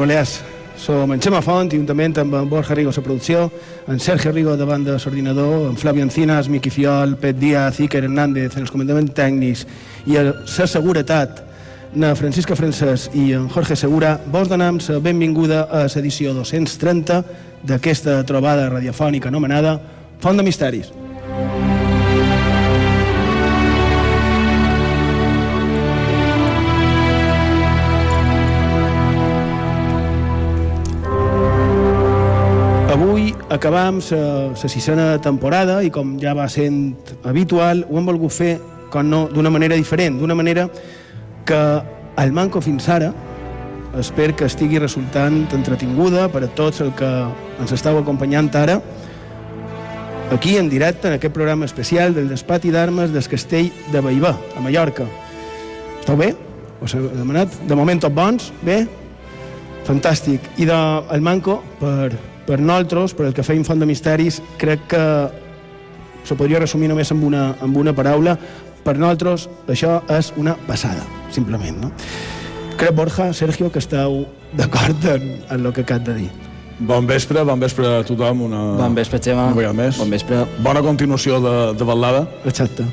Balears. Som en Xema Font, juntament amb en Borja Rigo a la producció, en Sergio Rigo davant de l'ordinador, en Flavio Encinas, Miqui Fiol, Pet Díaz, Iker Hernández en els comandaments tècnics i a la seguretat na Francisca Francesc i en Jorge Segura, vos donem la benvinguda a l'edició 230 d'aquesta trobada radiofònica anomenada Font de Misteris. Acabam la sisena temporada i com ja va sent habitual ho hem volgut fer com no, d'una manera diferent, d'una manera que el manco fins ara espero que estigui resultant entretinguda per a tots el que ens estàu acompanyant ara aquí en directe en aquest programa especial del despati d'armes del castell de Baibà, a Mallorca. Esteu bé? Us he demanat? De moment tots bons? Bé? Fantàstic. I de, el manco, per, per nosaltres, per el que feim Font de Misteris, crec que se podria resumir només amb una, amb una paraula. Per nosaltres això és una passada, simplement. No? Crec, Borja, Sergio, que esteu d'acord en, en el que acab de dir. Bon vespre, bon vespre a tothom. Una, Bon vespre, Xema. Una vegada més. Bon vespre. Bona continuació de, de ballada. Exacte.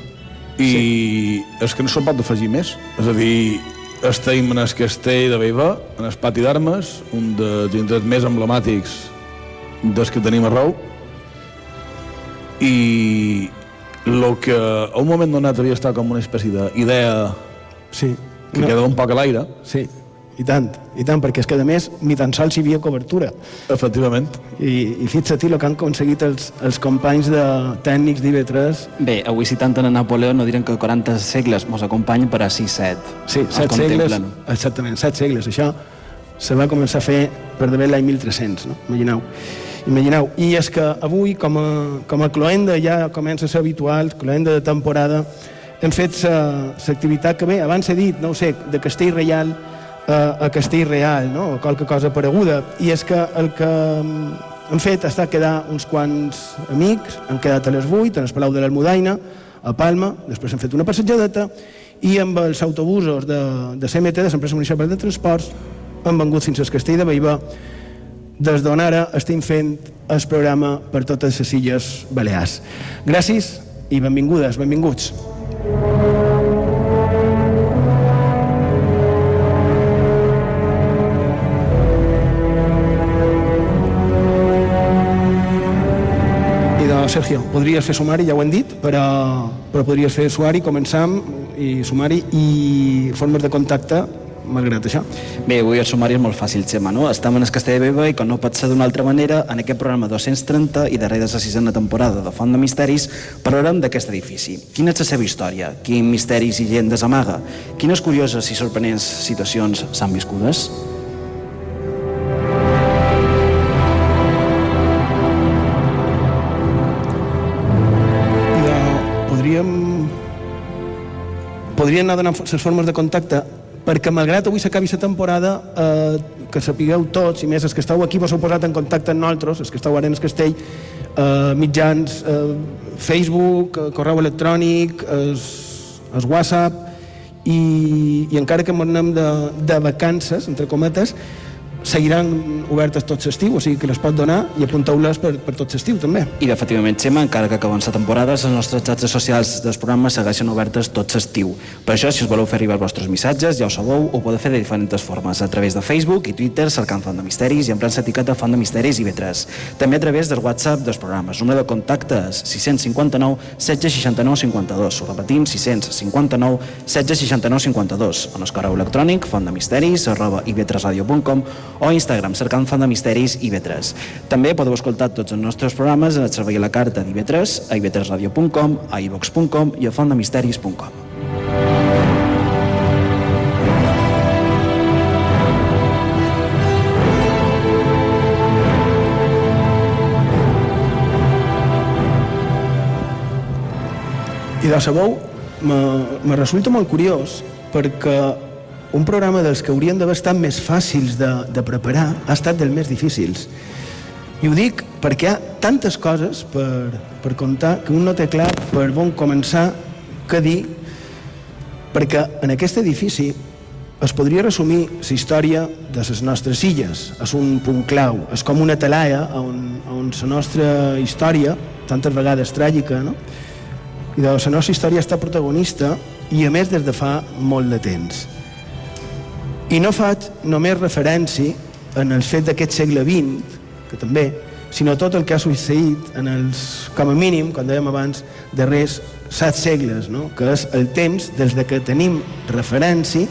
I sí. és que no se'n pot afegir més. És a dir, estem en el castell de Beiva, en el pati d'armes, un dels indrets més emblemàtics dels que tenim a Rou. I el que a un moment donat havia estat com una espècie d'idea Sí. que no. queda un poc a l'aire, Sí, i tant, i tant, perquè és que a més ni tan sols hi havia cobertura. efectivament. I, i fixa-t'hi el que han aconseguit els, els companys de tècnics d'IV3. Bé, avui citant a Napoleó no direm que 40 segles mos acompanyen per a 6-7. Sí, set segles, exactament, set segles. Això se va començar a fer per d'haver l'any 1300, no? Imagineu. Imagineu. I és que avui, com a, com a cloenda, ja comença a ser habitual, cloenda de temporada, hem fet l'activitat que bé, abans he dit, no ho sé, de Castell Reial a, a Castell Real, no? o qualque cosa pareguda. I és que el que hem fet ha estat quedar uns quants amics, han quedat a les 8 en el Palau de l'Almudaina, a Palma, després hem fet una passejadeta, i amb els autobusos de, de CMT, de l'empresa municipal de transports, hem vengut fins al Castell de Baibà, des d'on ara estem fent el programa per totes les illes Balears. Gràcies i benvingudes, benvinguts. I de Sergio, podries fer sumari, ja ho hem dit, però, però podries fer suari, començam, i sumari i formes de contacte malgrat això. Bé, avui el sumari és molt fàcil, Xema, no? Estem en el Castell de Beba i, com no pot ser d'una altra manera, en aquest programa 230 i darrere de la sisena temporada de Font de Misteris, parlarem d'aquest edifici. Quina és la seva història? Quins misteris i llegendes amaga? Quines curioses i sorprenents situacions s'han viscudes? Podríem podríem anar donant les formes de contacte perquè malgrat avui s'acabi la temporada eh, que sapigueu tots, i més els que esteu aquí vos heu posat en contacte amb nosaltres, els que esteu ara en el castell, eh, mitjans eh, Facebook, eh, correu electrònic, es, es WhatsApp, i, i encara que ens anem de, de vacances, entre cometes, seguiran obertes tot l'estiu, o sigui que les pot donar i apunteu-les per, per tot l'estiu també. I efectivament, Xema, encara que acaben la temporada, les nostres xarxes socials dels programes segueixen obertes tot l'estiu. Per això, si us voleu fer arribar els vostres missatges, ja ho sabeu, ho podeu fer de diferents formes, a través de Facebook i Twitter, cercant Font de Misteris i emprant l'etiqueta Font de Misteris i B3. També a través del WhatsApp dels programes. Número de contacte és 659 1669 52. Ho repetim, 659 1669 52. En el correu electrònic fontdemisteris arroba ib3radio.com o Instagram cercant Font de Misteris i IB3. També podeu escoltar tots els nostres programes en el servei a la carta d'IB3, a ib3radio.com, a ivox.com i a fontdemisteris.com. I de sabeu, me, me resulta molt curiós perquè un programa dels que haurien d'haver estat més fàcils de, de preparar ha estat dels més difícils. I ho dic perquè hi ha tantes coses per, per contar que un no té clar per on començar, què dir, perquè en aquest edifici es podria resumir la història de les nostres illes. És un punt clau, és com una talaia on, on la nostra història, tantes vegades tràgica, no? i de la nostra història està protagonista i a més des de fa molt de temps. I no faig només referència en el fet d'aquest segle XX, que també, sinó tot el que ha succeït en els, com a mínim, com dèiem abans, darrers set segles, no? que és el temps des de que tenim referència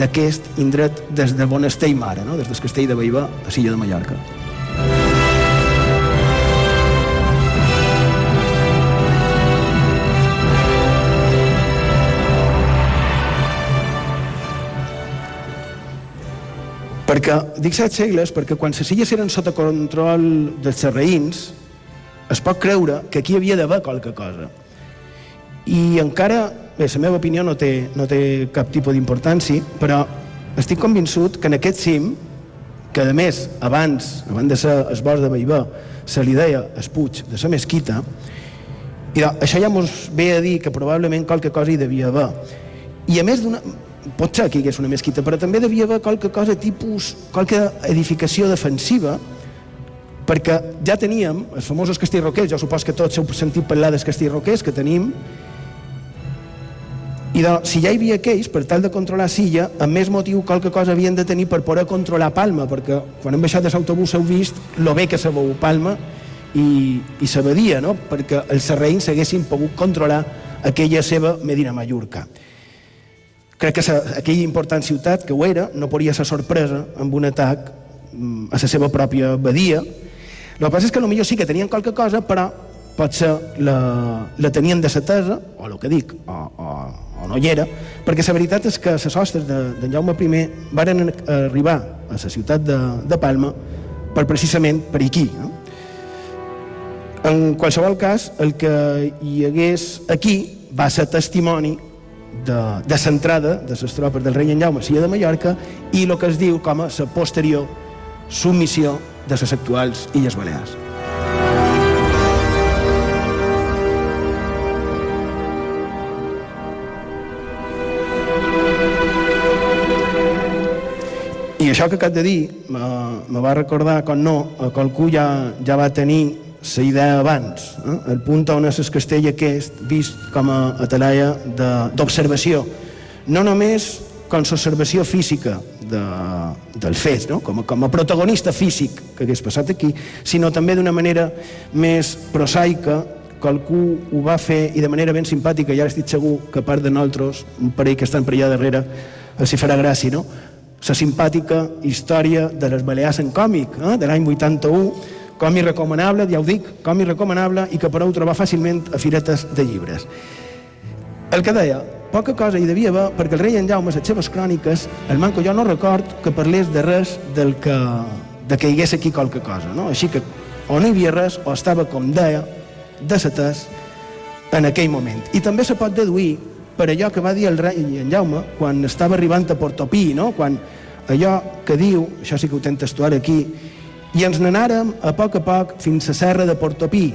d'aquest indret des de bon i mare, no? des del castell de Baibà a Silla de Mallorca. Perquè, dic set segles, perquè quan les illes eren sota control dels serraïns, es pot creure que aquí havia d'haver qualque cosa. I encara, bé, la meva opinió no té, no té cap tipus d'importància, però estic convençut que en aquest cim, que a més, abans, abans de ser el bosc de Baibà, se li deia es Puig de la Mesquita, i això ja ens ve a dir que probablement qualque cosa hi devia haver. I a més pot ser que hi hagués una mesquita, però també devia haver qualque cosa tipus, qualque edificació defensiva, perquè ja teníem els famosos castells roquers, jo supos que tots heu sentit parlar dels castells roquers que tenim, i de, si ja hi havia aquells, per tal de controlar Silla, amb més motiu qualque cosa havien de tenir per poder controlar Palma, perquè quan hem baixat de l'autobús heu vist lo bé que se veu Palma i, i s'abadia, no? perquè els serreïns s'haguessin pogut controlar aquella seva Medina Mallorca. Crec que aquella important ciutat, que ho era, no podria ser sorpresa amb un atac mm, a la seva pròpia badia. El que passa és que potser sí que tenien qualque cosa, però potser la, la tenien de tesa, o el que dic, o, o, o no hi era, perquè la veritat és que les hostes d'en de, Jaume I varen arribar a la ciutat de, de Palma per precisament per aquí. No? En qualsevol cas, el que hi hagués aquí va ser testimoni de, de centrada de les tropes del rei en Jaume a Silla de Mallorca i el que es diu com a la posterior submissió de les actuals Illes Balears. I això que acabo de dir me va recordar, com no, que qualcú ja, ja va tenir la idea abans, eh? el punt on és el castell aquest vist com a, a talaia d'observació. No només com l'observació física de, del fet, no? com, a, com a protagonista físic que hagués passat aquí, sinó també d'una manera més prosaica, qualcú ho va fer i de manera ben simpàtica, ara estic segur que a part de nosaltres, un parell que estan per allà darrere, els hi farà gràcia, no? La simpàtica història de les Balears en còmic, eh? de l'any 81, còmic recomanable, ja ho dic, còmic recomanable i que podeu trobar fàcilment a firetes de llibres. El que deia, poca cosa hi devia haver perquè el rei en Jaume, les seves cròniques, el manco jo no record que parlés de res del que, de que hi hagués aquí qualque cosa. No? Així que o no hi havia res o estava, com deia, de setès en aquell moment. I també se pot deduir per allò que va dir el rei en Jaume quan estava arribant a Portopí, no? quan allò que diu, això sí que ho tento estuar aquí, i ens n'anàrem a poc a poc fins a Serra de Portopí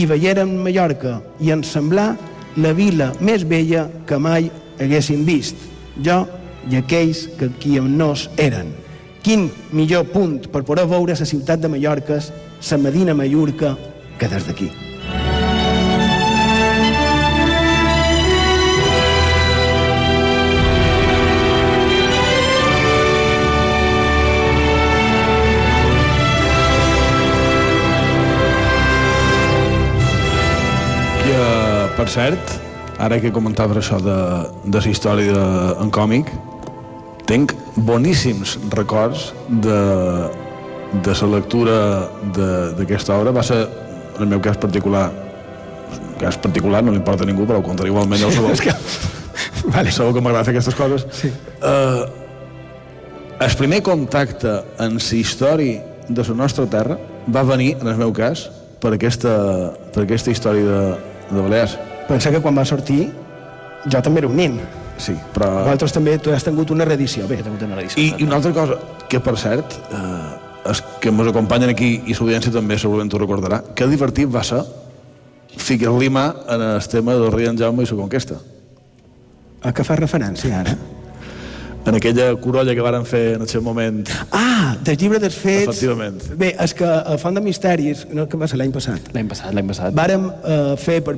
i veiérem Mallorca i ens semblà la vila més bella que mai haguéssim vist. Jo i aquells que aquí amb nos eren. Quin millor punt per poder veure la ciutat de Mallorca, la Medina Mallorca, que des d'aquí. Cert, ara que comentaves això de, de la història de, en còmic, tinc boníssims records de, de la lectura d'aquesta obra. Va ser, en el meu cas particular, cas particular, no li importa a ningú, però ho contaré igualment, ja ho sabeu. que... vale. Sabeu que m'agrada fer aquestes coses. Sí. Uh, el primer contacte en la història de la nostra terra va venir, en el meu cas, per aquesta, per aquesta història de, de Balears. Pensa que quan va sortir jo també era un nin. Sí, però... Vosaltres també tu has tingut una reedició. Bé, tingut una reedició. I, I una altra cosa, que per cert, eh, és que ens acompanyen aquí i l'audiència també segurament t'ho recordarà, que divertit va ser ficar-li mà en el tema del rei en Jaume i la conquesta. A què fa referència ara? en aquella corolla que varen fer en el seu moment. Ah, del llibre dels fets... Efectivament. Bé, és que a Font de Misteris, no, que va ser l'any passat, L'any passat, l'any passat. vàrem eh, fer, per,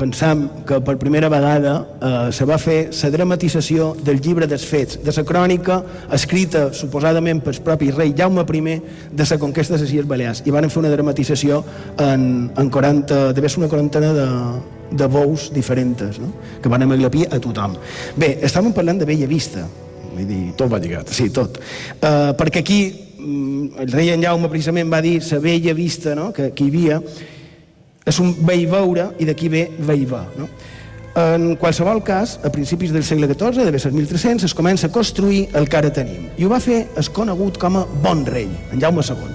pensam que per primera vegada eh, se va fer la dramatització del llibre dels fets, de la crònica escrita suposadament pel propi rei Jaume I de la conquesta de les Illes Balears i van fer una dramatització en, en 40, devia ser una quarantena de, de bous diferents, no? que van aglapir a tothom. Bé, estàvem parlant de Bella Vista, vull dir, Tot va lligat. Sí, tot. Uh, perquè aquí mm, el rei en Jaume precisament va dir la bella vista no? que, que hi havia és un veí veure i d'aquí ve veí va. No? En qualsevol cas, a principis del segle XIV, de ser 1300, es comença a construir el que ara tenim. I ho va fer es conegut com a Bon Rei, en Jaume II.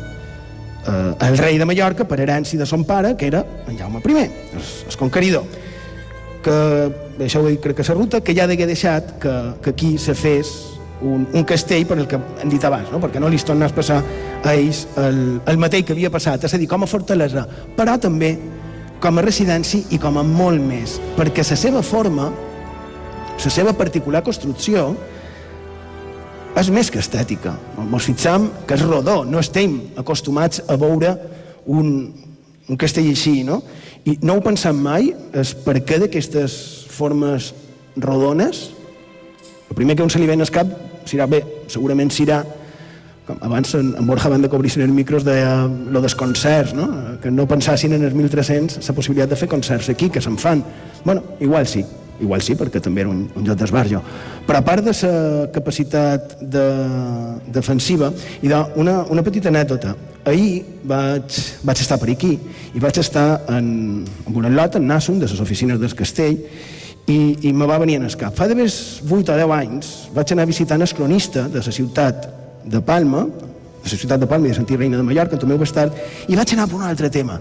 Eh, el rei de Mallorca per herència de son pare, que era en Jaume I, el, el conqueridor que, això ho dit crec que la ruta, que ja degué deixat que, que aquí se fes un, un castell per el que hem dit abans, no? perquè no li tornés a passar a ells el, el mateix que havia passat, és a dir, com a fortalesa, però també com a residència i com a molt més, perquè la seva forma, la seva particular construcció, és més que estètica. Ens fixam que és rodó, no estem acostumats a veure un, un castell així, no? I no ho pensam mai, és per què d'aquestes formes rodones, el primer que un se li ve al cap serà bé, segurament serà com abans en, Borja van de cobrir micros de lo dels concerts, no? que no pensassin en els 1300 la possibilitat de fer concerts aquí, que se'n fan. bueno, igual sí, igual sí, perquè també era un, un lloc d'esbarjo. Però a part de la capacitat de, defensiva, i de una, una petita anècdota. Ahir vaig, vaig estar per aquí i vaig estar en, en una lot, en Nassum, de les oficines del castell, i, i me va venir en el cap. Fa d'haver 8 o 10 anys vaig anar visitant el cronista de la ciutat de Palma, de la ciutat de Palma i de Santi Reina de Mallorca, Tomeu Bastard, i vaig anar per un altre tema.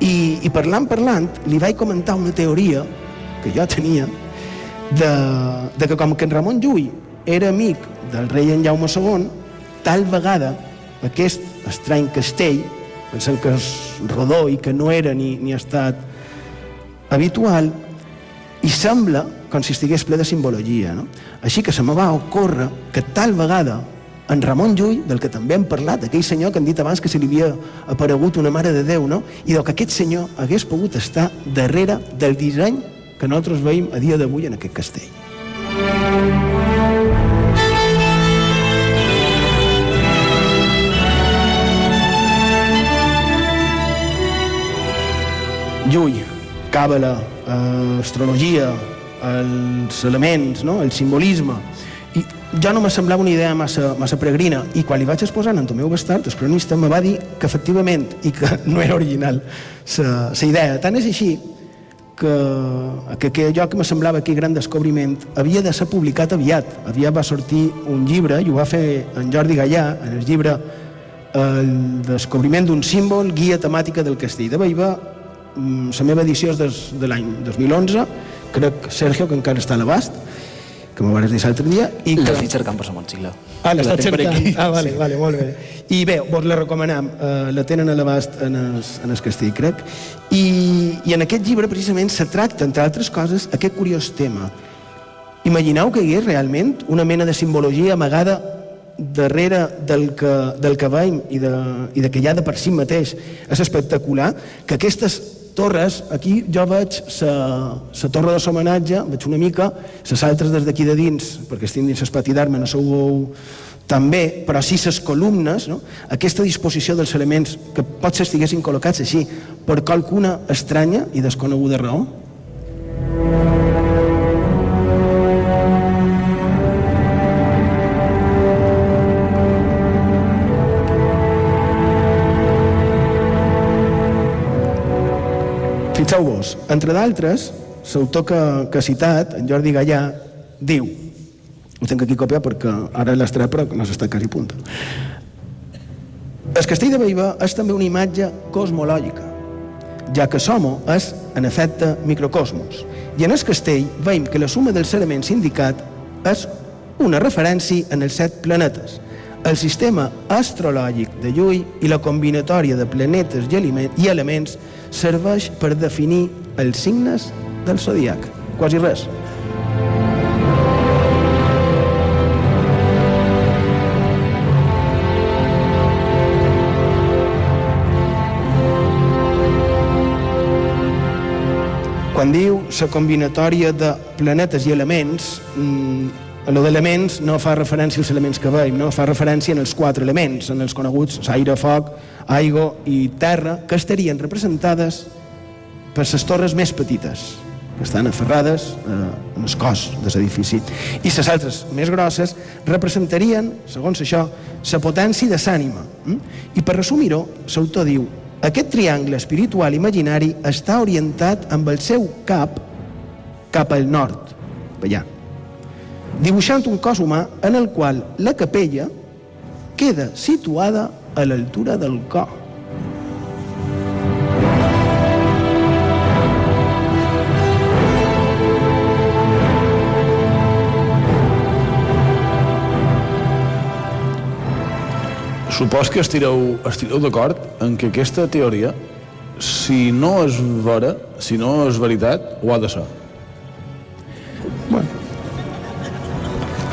I, i parlant, parlant, li vaig comentar una teoria que jo tenia de, de que com que en Ramon Llull era amic del rei en Jaume II, tal vegada aquest estrany castell, pensant que és rodó i que no era ni, ni ha estat habitual, i sembla com si estigués ple de simbologia. No? Així que se me va ocórrer que tal vegada en Ramon Llull, del que també hem parlat, aquell senyor que han dit abans que se li havia aparegut una mare de Déu, no? i del que aquest senyor hagués pogut estar darrere del disseny que nosaltres veiem a dia d'avui en aquest castell. Llull, càbala, eh, astrologia, els elements, no? el simbolisme. Ja no me semblava una idea massa, massa peregrina i quan li vaig exposar en Tomeu Bastard, el cronista, me va dir que efectivament i que no era original la idea. Tant és així que, que, que allò que me semblava aquell gran descobriment havia de ser publicat aviat. Aviat va sortir un llibre, i ho va fer en Jordi Gallà, en el llibre El descobriment d'un símbol, guia temàtica del castell de Baiva, la meva edició és des, de l'any 2011, crec, Sergio, que encara està a l'abast, que m'ho vas dir l'altre dia. I que... L'estic cercant per la motxilla. Ah, per cercant. Ah, vale, vale, molt bé. I bé, vos la recomanem. Uh, la tenen a l'abast en, es, en el castell, crec. I, I en aquest llibre, precisament, se tracta, entre altres coses, aquest curiós tema. Imagineu que hi hagués realment una mena de simbologia amagada darrere del que, del que veiem i de, i de que ja de per si mateix és espectacular, que aquestes torres, aquí jo veig la torre de l'homenatge, veig una mica, les altres des d'aquí de dins, perquè estic dins l'espati d'arma, no sou també, però sí les columnes, no? aquesta disposició dels elements que potser estiguessin col·locats així per qualcuna estranya i desconeguda raó, Fixeu-vos, entre d'altres, l'autor que, que ha citat, en Jordi Gallà, diu, ho tinc aquí copiat perquè ara l'estrep però no s'està quasi a punt. El castell de Baiva és també una imatge cosmològica, ja que Somo és, en efecte, microcosmos. I en el castell veiem que la suma dels elements indicat és una referència en els set planetes, el sistema astrològic de Llull i la combinatòria de planetes i elements serveix per definir els signes del zodiac. Quasi res. Quan diu la combinatòria de planetes i elements, mm, lo d'elements no fa referència als elements que veiem, no? fa referència en els quatre elements, en els coneguts aire, foc, aigua i terra, que estarien representades per les torres més petites, que estan aferrades eh, en el cos de l'edifici. I les altres més grosses representarien, segons això, la potència de l'ànima. Mm? I per resumir-ho, l'autor diu aquest triangle espiritual imaginari està orientat amb el seu cap cap al nord, allà, dibuixant un cos humà en el qual la capella queda situada a l'altura del cor. Supos que estireu, estireu d'acord en que aquesta teoria, si no és vera, si no és veritat, ho ha de ser.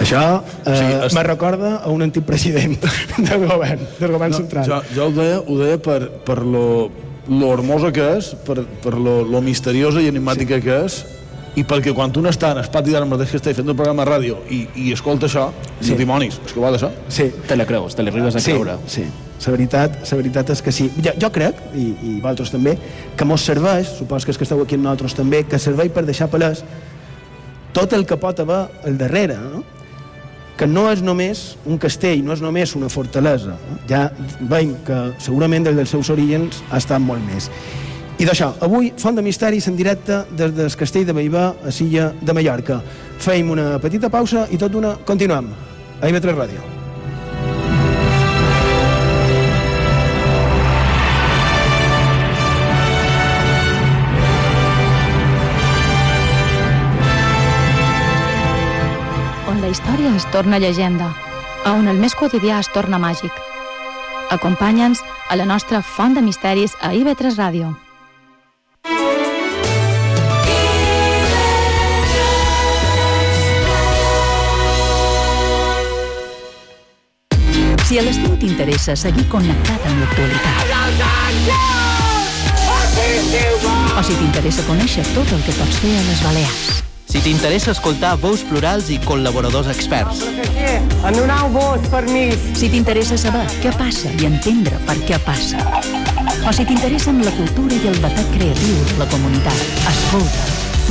Això eh, Sí, es- me recorda a un antic president del govern, del govern central. Jo, jo ho deia, ho deia per, per lo, lo hermosa que és, per, per lo, lo misteriosa i enigmàtica sí. que és, i perquè quan un està en el pati d'ara mateix que estic fent un programa de ràdio i, i escolta això, sí. Sí. dimonis, és que de ser. Sí, Te la creus, te l'arribes a sí, creure. sí. La veritat, la veritat és que sí. Jo, jo crec, i, i vosaltres també, que mos serveix, supos que és que esteu aquí amb nosaltres també, que serveix per deixar palès tot el que pot haver al darrere, no? Que no és només un castell, no és només una fortalesa. Ja veiem que segurament des dels seus orígens ha estat molt més. I d'això, avui Font de Misteris en directe des del castell de Baibà a Silla de Mallorca. Feim una petita pausa i tot d'una continuem. A IB3 Ràdio. Història es torna llegenda, a on el més quotidià es torna màgic. Acompanya'ns a la nostra font de misteris a IB3 Ràdio. Si a l'estiu t'interessa seguir connectat amb l'actualitat o si t'interessa conèixer tot el que pots fer a les Balears. Si t'interessa escoltar veus plurals i col·laboradors experts. En donau vos, permís. Si t'interessa saber què passa i entendre per què passa. O si t'interessen la cultura i el batec creatiu de la comunitat. Escolta,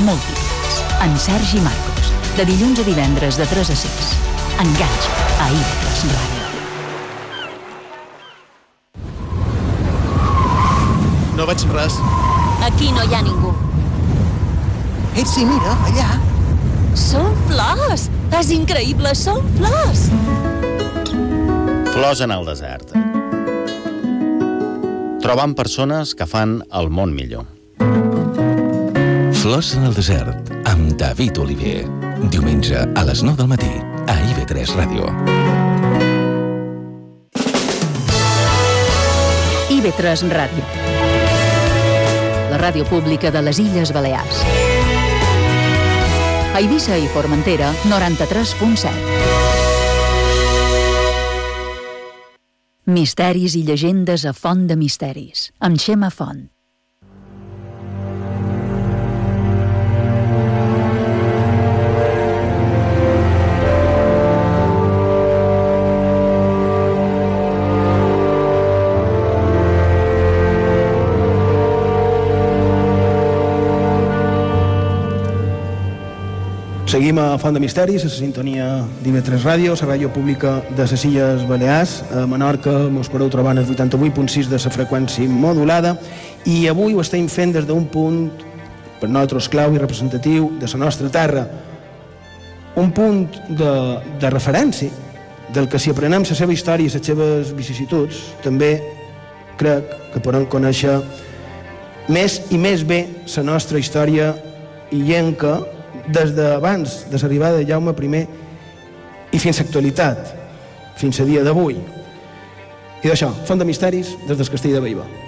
múltiples, en Sergi Marcos, de dilluns a divendres de 3 a 6. Enganxa a Ives Ràdio. No veig res. Aquí no hi ha ningú. Ei, sí, mira, allà. Són flors! És increïble, són flors! Flors en el desert. Trobant persones que fan el món millor. Flors en el desert, amb David Oliver. Diumenge a les 9 del matí, a IB3 Ràdio. IB3 Ràdio. La ràdio pública de les Illes Balears. Eivissa i Formentera, 93.7. Misteris i llegendes a Font de Misteris, amb Xema Font. Seguim a Font de Misteris, a la sintonia d'IV3 Ràdio, la ràdio pública de les Illes Balears. A Menorca mos podeu trobar en el 88.6 de la freqüència modulada i avui ho estem fent des d'un punt per nosaltres clau i representatiu de la nostra terra. Un punt de, de referència del que si aprenem la seva història i les seves vicissituds també crec que podem conèixer més i més bé la nostra història illenca des d'abans de l'arribada de Jaume I i fins a l'actualitat, fins a dia d'avui. I d'això, Font de Misteris des del Castell de Baibà.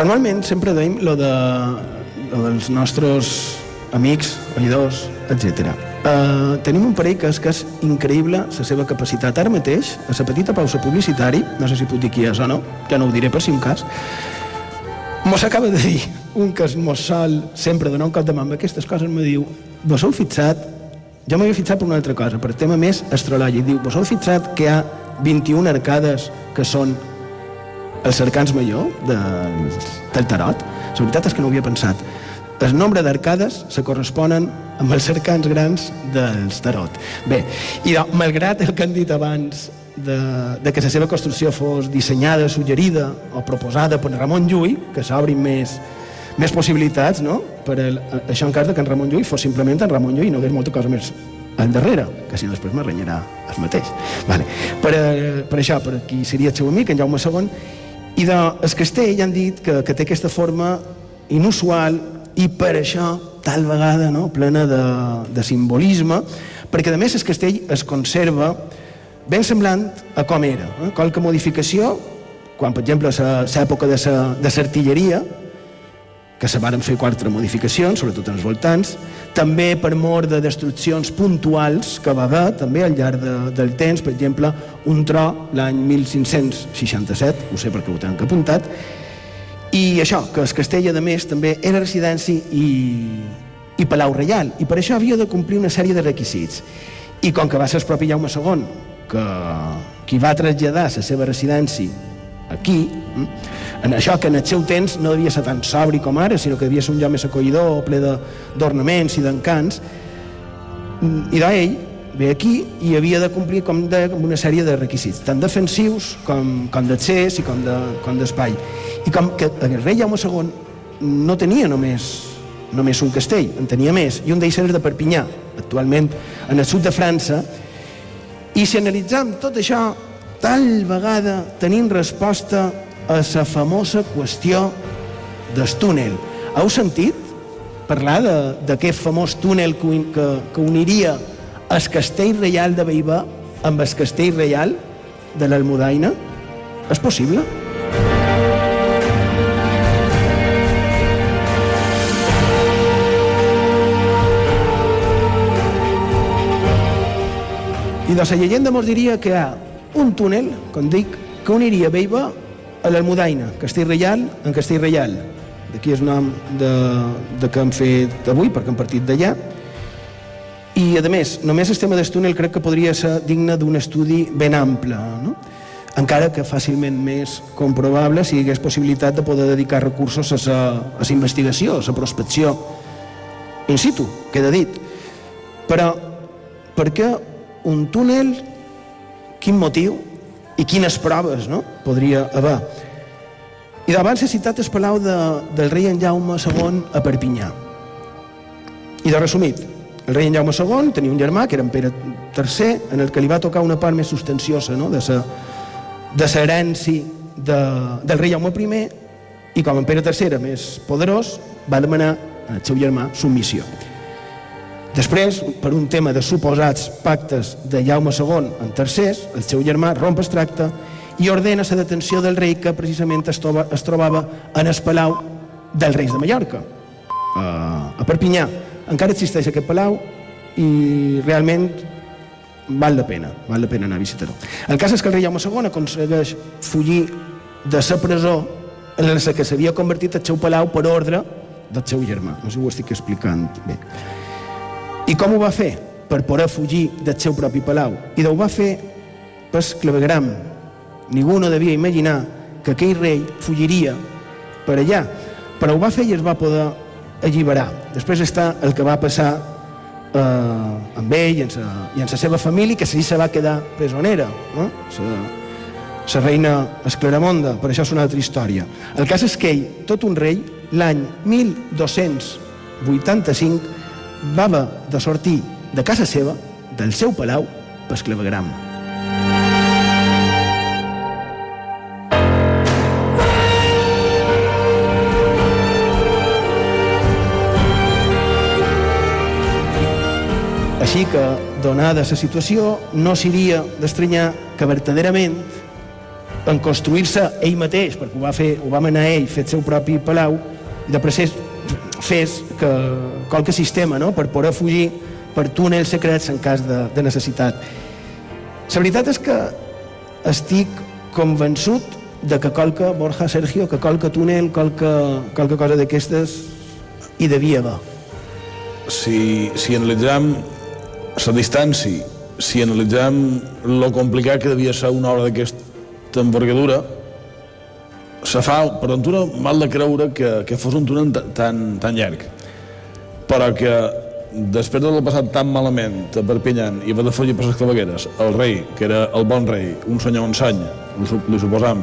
Normalment sempre deim lo, de, lo dels nostres amics, oïdors, etc. Uh, tenim un parell que és, que és increïble la seva capacitat. Ara mateix, a la petita pausa publicitari, no sé si puc dir qui és o no, ja no ho diré per si un cas, mos acaba de dir un que es mos sol sempre donar un cop de mà amb aquestes coses, me diu, vos heu fixat, jo m'havia fixat per una altra cosa, per tema més astrològic, diu, vos heu fixat que hi ha 21 arcades que són els arcans major de, del tarot? La veritat és que no ho havia pensat. El nombre d'arcades se corresponen amb els arcans grans dels tarot. Bé, i de, malgrat el que han dit abans de, de que la seva construcció fos dissenyada, suggerida o proposada per Ramon Llull, que s'obrin més, més possibilitats, no? Per el, això en cas de que en Ramon Llull fos simplement en Ramon Llull i no hagués molta cosa més al darrere, que si no després m'arrenyarà el mateix. Vale. Per, eh, per això, per qui seria el seu amic, en Jaume II, i de, el castell han dit que, que té aquesta forma inusual i per això tal vegada no, plena de, de simbolisme, perquè a més el castell es conserva ben semblant a com era. Eh? Qualque modificació, quan per exemple l'època de l'artilleria, que se varen fer quatre modificacions, sobretot en els voltants, també per mort de destruccions puntuals que va haver també al llarg de, del temps, per exemple, un tro l'any 1567, ho sé perquè ho tenc apuntat, i això, que el castell, a més, també era residència i, i palau reial, i per això havia de complir una sèrie de requisits. I com que va ser el propi Jaume II, que qui va traslladar la seva residència aquí, hm, en això que en el seu temps no devia ser tan sobri com ara, sinó que devia ser un lloc més acollidor, ple d'ornaments i d'encants, i d'ell ve aquí i havia de complir com de, com una sèrie de requisits, tant defensius com, com d'accés i com d'espai. De, I com que el rei Jaume II no tenia només, només un castell, en tenia més, i un d'ells era de Perpinyà, actualment en el sud de França, i si analitzam tot això, tal vegada tenim resposta a la famosa qüestió del túnel. Heu sentit parlar d'aquest famós túnel que, que, que uniria el castell reial de Beibà amb el castell reial de l'Almudaina? És possible? I de la llegenda mos diria que hi ha un túnel, com dic, que uniria Beiba a l'Almudaina, Castell Reial en Castell Reial. D'aquí és nom de, de que hem fet avui, perquè hem partit d'allà. I, a més, només el tema del túnel crec que podria ser digne d'un estudi ben ample, no? encara que fàcilment més comprovable si hi hagués possibilitat de poder dedicar recursos a la investigació, a la prospecció in situ, queda dit. Però per què un túnel, quin motiu i quines proves no? podria haver. I d'abans he citat el palau de, del rei en Jaume II a Perpinyà. I de resumit, el rei en Jaume II tenia un germà, que era en Pere III, en el que li va tocar una part més sustanciosa no? de la de herència de, del rei Jaume I, i com en Pere III era més poderós, va demanar al seu germà submissió. Després, per un tema de suposats pactes de Jaume II en tercers, el seu germà romp el tracte i ordena la detenció del rei que precisament es, troba, es trobava en el palau dels reis de Mallorca, a Perpinyà. Encara existeix aquest palau i realment val la pena, val la pena anar a visitar-ho. El cas és que el rei Jaume II aconsegueix fugir de la presó en la que s'havia convertit el seu palau per ordre del seu germà. No sé si ho estic explicant bé. I com ho va fer? Per poder fugir del seu propi palau. I ho va fer per clavegram. Ningú no devia imaginar que aquell rei fugiria per allà. Però ho va fer i es va poder alliberar. Després està el que va passar eh, amb ell i en, sa, i en sa seva família, que sí se va quedar presonera. No? Sa, la reina Esclaramonda, per això és una altra història. El cas és que ell, tot un rei, l'any 1285, va haver de sortir de casa seva, del seu palau, per clavegram. Així que, donada la situació, no seria d'estranyar que verdaderament en construir-se ell mateix, perquè ho va, fer, ho va manar ell, fet seu propi palau, i després fes que qualque sistema no? per poder fugir per túnels secrets en cas de, de necessitat. La veritat és que estic convençut de que qualque, Borja, Sergio, que qualque túnel, qualque, qualque cosa d'aquestes hi devia haver. Si, si analitzem la distància, si analitzem lo complicat que devia ser una obra d'aquesta envergadura, se fa, per ventura, mal de creure que, que fos un túnel tan, tan llarg. Però que després d'haver passat tan malament a Perpinyan i haver de fugir per les clavegueres, el rei, que era el bon rei, un senyor ensany, li suposam,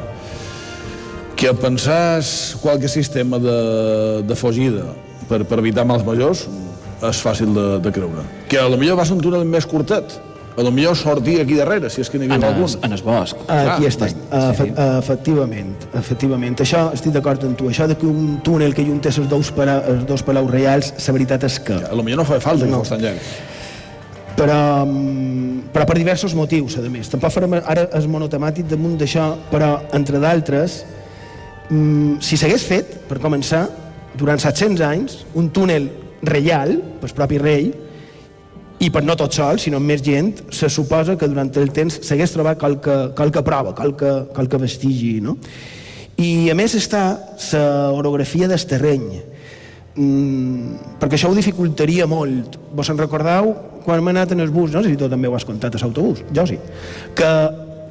que pensàs qualque sistema de, de fugida per, per evitar mals majors és fàcil de, de creure. Que a lo millor va ser un túnel més curtet, a lo millor sortir aquí darrere, si és que n'hi havia algun. En el bosc. Aquí està, Efe, efectivament, efectivament. Això estic d'acord amb tu. Això de que un túnel que junta els dos, para, els dos palaus reals, la veritat és que... A lo millor no fa falta no. que fos tan llarg. Però, però per diversos motius, a més. Tampoc farem ara el monotemàtic damunt d'això, però, entre d'altres, si s'hagués fet, per començar, durant 700 anys, un túnel reial, pel propi rei, i per no tot sol, sinó més gent, se suposa que durant el temps s'hagués trobat qualque, qualque prova, qualque, qualque vestigi, no? I a més està la orografia del terreny, mm, perquè això ho dificultaria molt. Vos en recordeu quan hem anat en el bus, no sé si tu també ho has contat a l'autobús, jo sí, que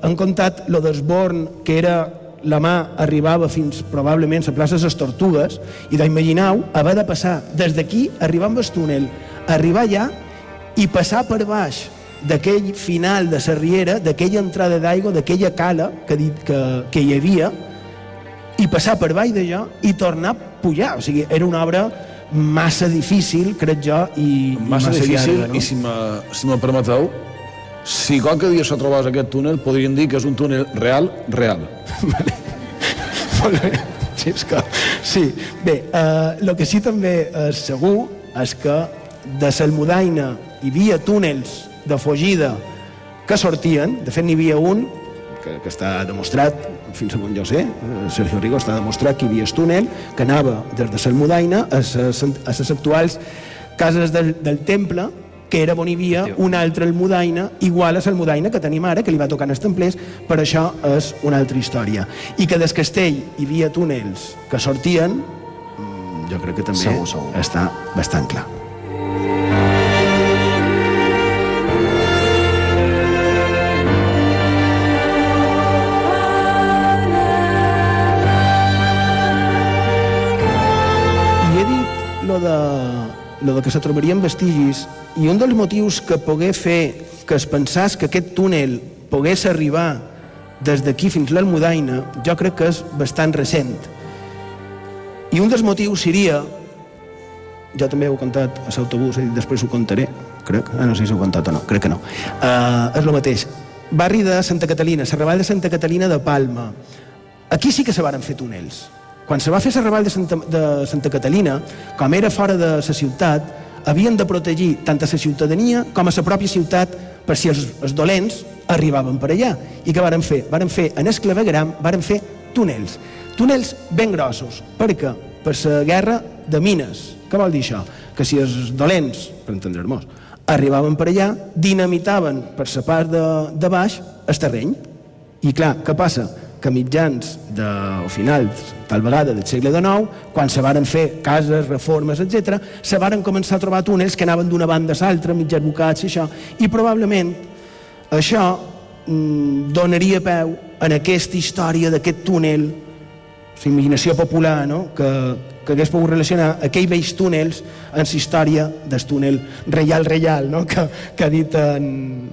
han contat lo d'Esborn, que era la mà arribava fins probablement a la plaça les Tortugues i d'imagineu haver de passar des d'aquí, arribar amb el túnel, arribar allà i passar per baix d'aquell final de la riera, d'aquella entrada d'aigua, d'aquella cala que, dit, que, que hi havia, i passar per baix d'allò i tornar a pujar. O sigui, era una obra massa difícil, crec jo, i massa, massa difícil, llarga, no? i si me, si me permeteu, si qualque dia se trobés aquest túnel, podríem dir que és un túnel real, real. Vale. Molt bé. Sí, és que... sí. Bé, eh, el que sí també és segur és que de Salmudaina hi havia túnels de fugida que sortien, de fet n'hi havia un que, que està demostrat, fins on jo sé, eh, Sergio Rigo està demostrat que hi havia el túnel que anava des de Salmudaina a les actuals cases del, del temple que era on hi havia una altra almudaina igual a l'almudaina que tenim ara, que li va tocar els templers, però això és una altra història. I que des Castell hi havia túnels que sortien, mm, jo crec que també segur, segur. està bastant clar. De, lo de que se trobarien vestigis i un dels motius que pogué fer que es pensàs que aquest túnel pogués arribar des d'aquí fins l'Almudaina, jo crec que és bastant recent. I un dels motius seria, jo també ho he contat a l'autobús i després ho contaré, crec, ah, no sé si ho he contat o no, crec que no. Uh, és el mateix. Barri de Santa Catalina, Serraball de Santa Catalina de Palma. Aquí sí que se varen fer túnels quan se va fer la de Santa, de Santa Catalina, com era fora de la ciutat, havien de protegir tant a la ciutadania com a la pròpia ciutat per si els, els dolents arribaven per allà. I què varen fer? Varen fer en el clavegram, varen fer túnels. Túnels ben grossos. Per què? Per la guerra de mines. Què vol dir això? Que si els dolents, per entendre-nos, arribaven per allà, dinamitaven per la part de, de baix el terreny. I clar, què passa? Que mitjans de, o finals, tal vegada, del segle XIX, quan se varen fer cases, reformes, etc, se varen començar a trobar túnels que anaven d'una banda a l'altra, mig advocats i això, i probablement això mm, donaria peu en aquesta història d'aquest túnel, la imaginació popular, no? que, que hagués pogut relacionar aquells vells túnels en la història del túnel reial-reial, no? que, que ha dit en,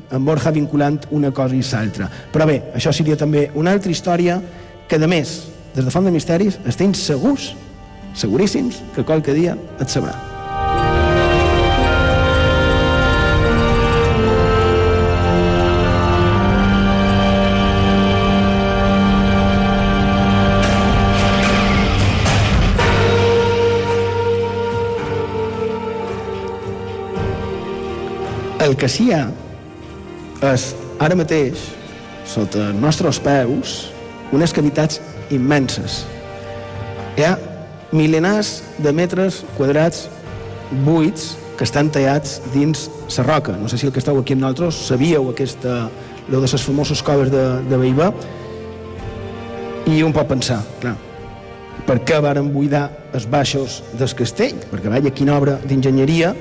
en Borja vinculant una cosa i l'altra. Però bé, això seria també una altra història que, de més, des de Font de Misteris, estem segurs, seguríssims, que qualque dia et sabrà. El que sí hi ha és, ara mateix, sota els nostres peus, unes cavitats immenses. Hi ha milenars de metres quadrats buits que estan tallats dins la roca. No sé si el que esteu aquí amb nosaltres sabíeu aquesta, lo de les famoses coves de, de Beibà i un pot pensar, clar, per què varen buidar els baixos del castell? Perquè veia quina obra d'enginyeria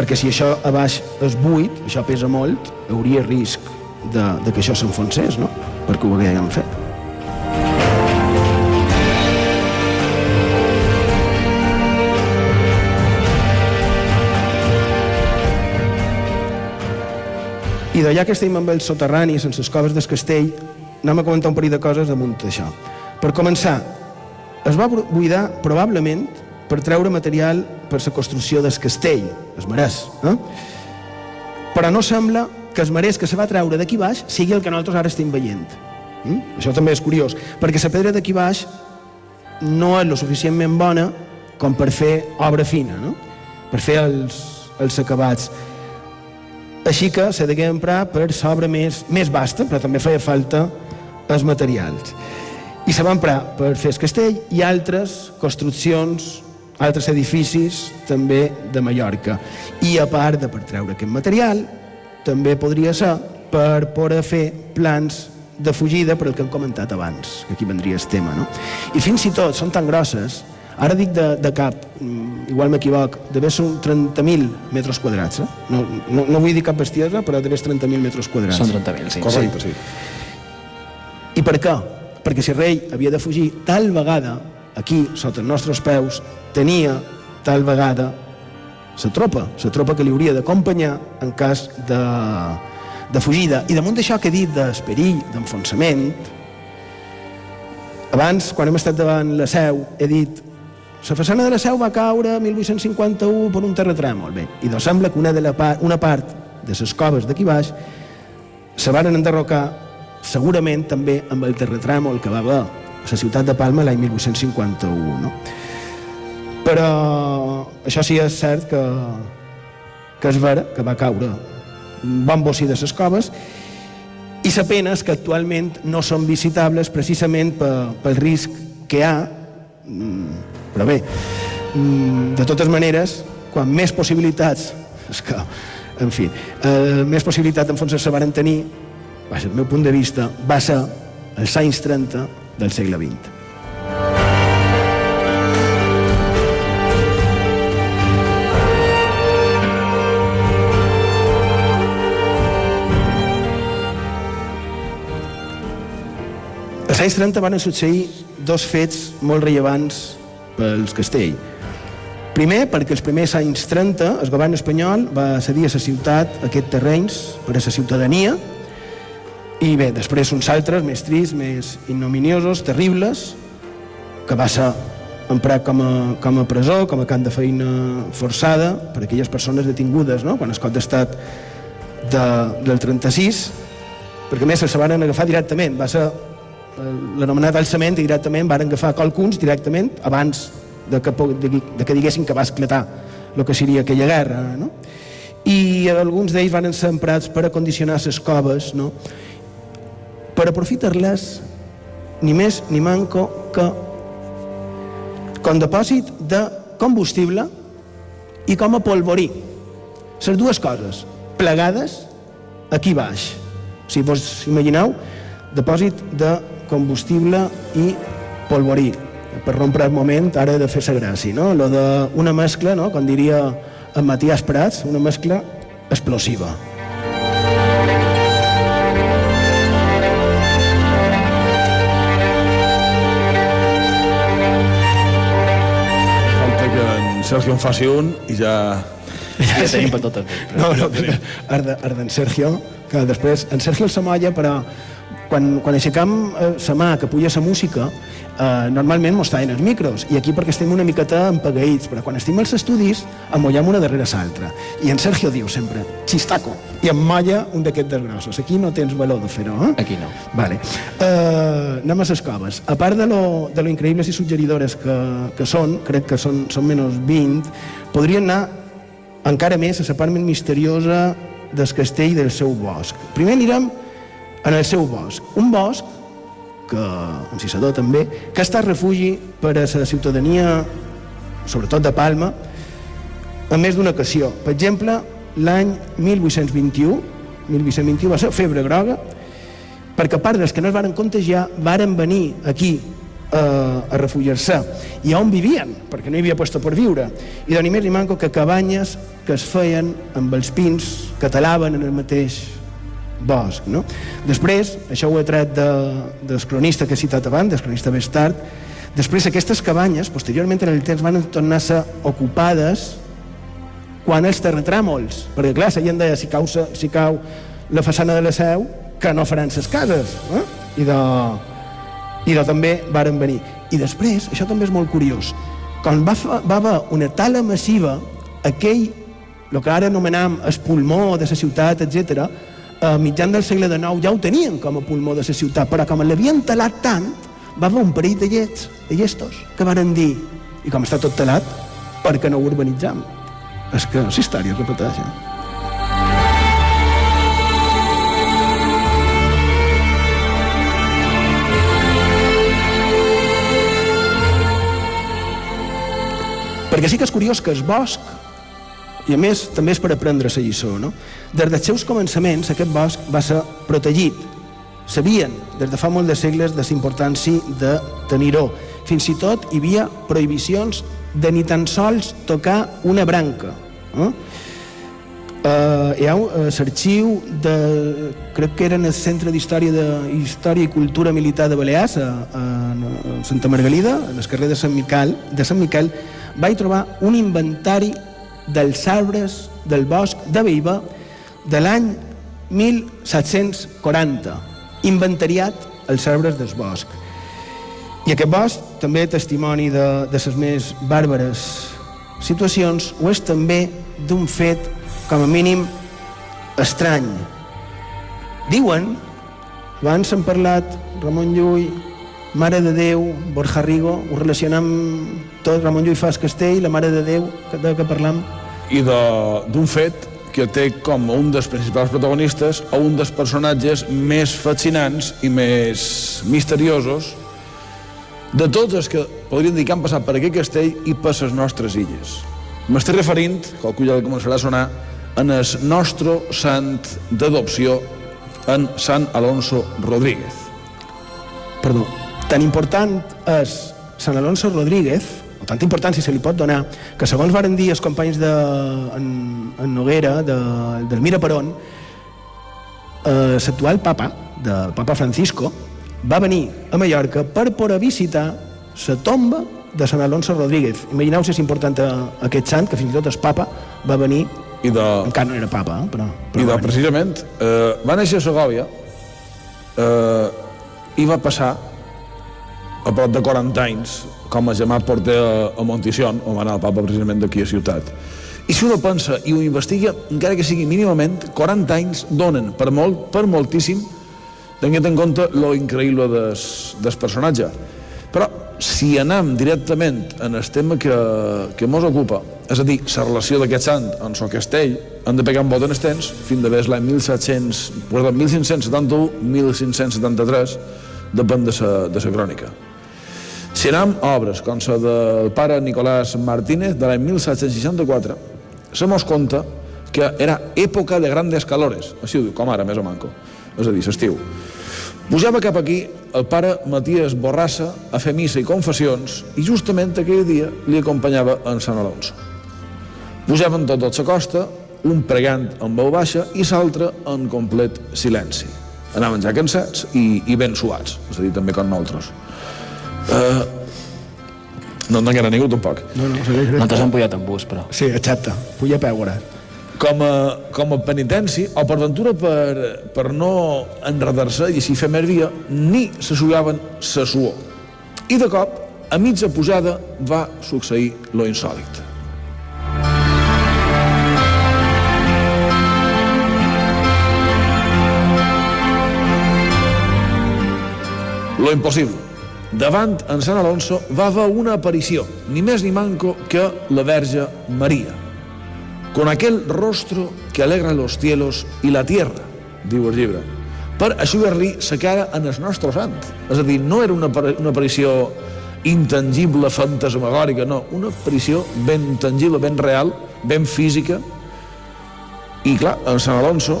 perquè si això a baix és buit, això pesa molt, hauria risc de, de que això s'enfonsés, no? Perquè ho haguem fet. I d'allà que estem amb el soterrani, sense les coves del castell, anem a comentar un parell de coses damunt d'això. Per començar, es va buidar probablement per treure material per la construcció del castell, es marès. Eh? Però no sembla que el marès que se va treure d'aquí baix sigui el que nosaltres ara estem veient. Mm? Això també és curiós, perquè la pedra d'aquí baix no és lo suficientment bona com per fer obra fina, no? per fer els, els acabats. Així que s'ha de emprar per l'obra més, més vasta, però també feia falta els materials. I se va emprar per fer el castell i altres construccions, altres edificis també de Mallorca. I a part de per treure aquest material, també podria ser per poder fer plans de fugida per el que hem comentat abans, que aquí vendria el tema. No? I fins i tot són tan grosses Ara dic de, de cap, mm, igual m'equivoc, devia ser 30.000 metres quadrats. Eh? No, no, no vull dir cap bestiesa, però devia ser 30.000 metres quadrats. Són 30.000, sí. Correcte, sí. I per què? Perquè si el rei havia de fugir, tal vegada, aquí, sota els nostres peus, tenia tal vegada la tropa, la tropa que li hauria d'acompanyar en cas de, de fugida. I damunt d'això que he dit d'esperill, d'enfonsament, abans, quan hem estat davant la seu, he dit la façana de la seu va caure 1851 per un terratrèmol. Bé, i doncs sembla que una, de la part, una part de les coves d'aquí baix se van enderrocar segurament també amb el terratrèmol que va haver la ciutat de Palma l'any 1851. No? Però això sí és cert que, que és vera que va caure un bon bocí de les coves i la pena és que actualment no són visitables precisament pel risc que hi ha mm, però bé, mm, de totes maneres, quan més possibilitats, és que, en fi, eh, més possibilitats d'enfonsar se van tenir, des del meu punt de vista, va ser els anys 30 del segle XX. Als anys 30 van succeir dos fets molt rellevants pels castell. Primer, perquè els primers anys 30 el govern espanyol va cedir a la ciutat aquests terrenys per a la ciutadania i bé, després uns altres, més tristes, més ignominiosos, terribles, que va ser emprat com a, com a presó, com a camp de feina forçada per a aquelles persones detingudes, no? quan es cop d'estat de, del 36, perquè més se van agafar directament, va ser l'anomenat alçament i directament van agafar qualcuns directament abans de que, de, de que diguessin que va esclatar el que seria aquella guerra no? i alguns d'ells van ser emprats per acondicionar les coves no? Per aprofitar-les ni més ni manco que com depòsit de combustible i com a polvorí les dues coses plegades aquí baix si vos imagineu depòsit de combustible i polvorí. Per rompre el moment, ara he de fer-se gràcia, no? Lo de una mescla, no? com diria en Matías Prats, una mescla explosiva. Sergio en faci un i ja... Ja tenim per tot el No, no, Arden Sergio, que després, en Sergio el Samolla, però quan, quan aixecam eh, sa mà que puja la música, eh, normalment mos tallen els micros, i aquí perquè estem una miqueta empagueïts, però quan estem als estudis, amollem una darrere l'altra. I en Sergio diu sempre, xistaco, i molla un d'aquests desgrossos. Aquí no tens valor de fer-ho, eh? Aquí no. Vale. Eh, anem a les coves. A part de lo, de lo increïbles i suggeridores que, que són, crec que són, són menys 20, podrien anar encara més a la part més misteriosa del castell del seu bosc. Primer anirem en el seu bosc. Un bosc que en Cisador també, que ha estat refugi per a la ciutadania, sobretot de Palma, en més d'una ocasió. Per exemple, l'any 1821, 1821 va ser febre groga, perquè a part dels que no es varen contagiar, varen venir aquí a, a refugiar-se. I on vivien? Perquè no hi havia puesto per viure. I de ni més ni manco que cabanyes que es feien amb els pins que talaven en el mateix bosc. No? Després, això ho he tret de, del cronista que he citat abans, del cronista més tard, després aquestes cabanyes, posteriorment en el temps, van tornar a ser ocupades quan els terratrèmols, perquè clar, la gent deia si cau, si cau la façana de la seu, que no faran ses cases, eh? I de, i de també varen venir. I després, això també és molt curiós, quan va, fa, va haver una tala massiva, aquell, el que ara anomenam el pulmó de la ciutat, etc, a mitjan del segle XIX ja ho tenien com a pulmó de la ciutat, però com l'havien talat tant, va haver un parell de llets, de llestos, que varen dir, i com està tot talat, per què no ho urbanitzam? És que la història repeteix. Eh? perquè sí que és curiós que el bosc, i a més també és per aprendre la lliçó, no? des dels seus començaments aquest bosc va ser protegit. Sabien des de fa molt de segles de la importància de tenir-ho. Fins i tot hi havia prohibicions de ni tan sols tocar una branca. Eh? Uh, hi ha l'arxiu de, crec que era en el Centre d'Història de Història i Cultura Militar de Balears a, a, a Santa Margalida, a les carrer de Sant Miquel, de Sant Miquel vaig trobar un inventari dels arbres del bosc de Beiba de l'any 1740, inventariat els arbres del bosc. I aquest bosc, també testimoni de, de les més bàrbares situacions, ho és també d'un fet, com a mínim, estrany. Diuen, abans s'han parlat Ramon Llull, Mare de Déu, Borja Rigo, ho relacionam tot, Ramon Llull Fas Castell, la Mare de Déu, de què parlam? I d'un fet que té com un dels principals protagonistes o un dels personatges més fascinants i més misteriosos de tots els que podríem dir que han passat per aquest castell i per les nostres illes. M'estic referint, qualcú ja començarà a sonar, en el nostre sant d'adopció, en Sant Alonso Rodríguez. Perdó, tan important és Sant Alonso Rodríguez, o tanta importància se li pot donar, que segons varen dir els companys de en, en Noguera, de, del Mira Perón, eh, l'actual papa, del papa Francisco, va venir a Mallorca per poder visitar la tomba de Sant Alonso Rodríguez. Imagineu si és important a aquest sant, que fins i tot el papa va venir i de... encara no era papa, eh? però, però i de, precisament, eh, va néixer a Segòvia eh, i va passar a prop de 40 anys com a germà porter a, a Montición on va anar el papa precisament d'aquí a ciutat. I si uno pensa i ho investiga encara que sigui mínimament 40 anys donen per molt, per moltíssim tenint en compte lo increïble des, des personatge. Però si anem directament en el tema que, que mos ocupa és a dir, la relació d'aquest sant amb el castell han de pegar un bot en els temps fins d'haver l'any 1700 perdó, 1571 1573 depèn de la de crònica a obres com la del pare Nicolás Martínez de l'any 1764, se mos conta que era època de grandes calores, així ho diu, com ara, més o manco, és a dir, l'estiu. Pujava cap aquí el pare Matías Borrassa a fer missa i confessions i justament aquell dia li acompanyava en Sant Alonso. Pujaven tots a la costa, un pregant en veu baixa i l'altre en complet silenci. Anaven ja cansats i, i ben suats, és a dir, també com nosaltres. Uh, no engana ningú tampoc. No, no, segueix Nosaltres hem pujat en bus, però. Sí, exacte, puja a peu, ara. Com a, com a penitència, o per ventura per, per no enredar-se i així fer més via, ni se suaven sa suor. I de cop, a mitja pujada, va succeir lo insòlit. Lo impossible davant en Sant Alonso va haver una aparició, ni més ni manco que la Verge Maria, con aquel rostro que alegra los cielos y la tierra, diu el llibre, per aixugar-li la cara en el nostre sant. És a dir, no era una, una aparició intangible, fantasmagòrica, no, una aparició ben tangible, ben real, ben física, i clar, en Sant Alonso,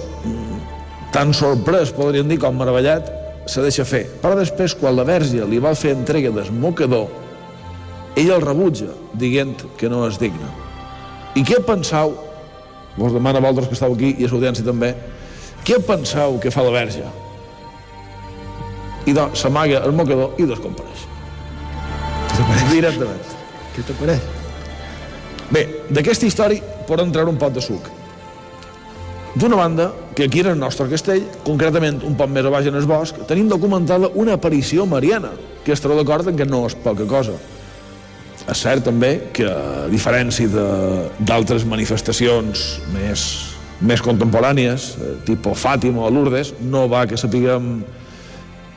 tan sorprès, podríem dir, com meravellat, se deixa fer. Però després, quan la verge li va fer entrega del mocador, ell el rebutja, dient que no és digne. I què pensau, vos demana a vosaltres que esteu aquí i a l'audiència també, què penseu que fa la verge? I doncs s'amaga el mocador i descompareix. Directament. Què t'apareix? Bé, d'aquesta història podem treure un pot de suc. D'una banda, que aquí en el nostre castell, concretament un poc més a baix en el bosc, tenim documentada una aparició mariana, que estarà d'acord en que no és poca cosa. És cert també que, a diferència d'altres manifestacions més, més contemporànies, eh, tipus Fàtima o Lourdes, no va que sapiguem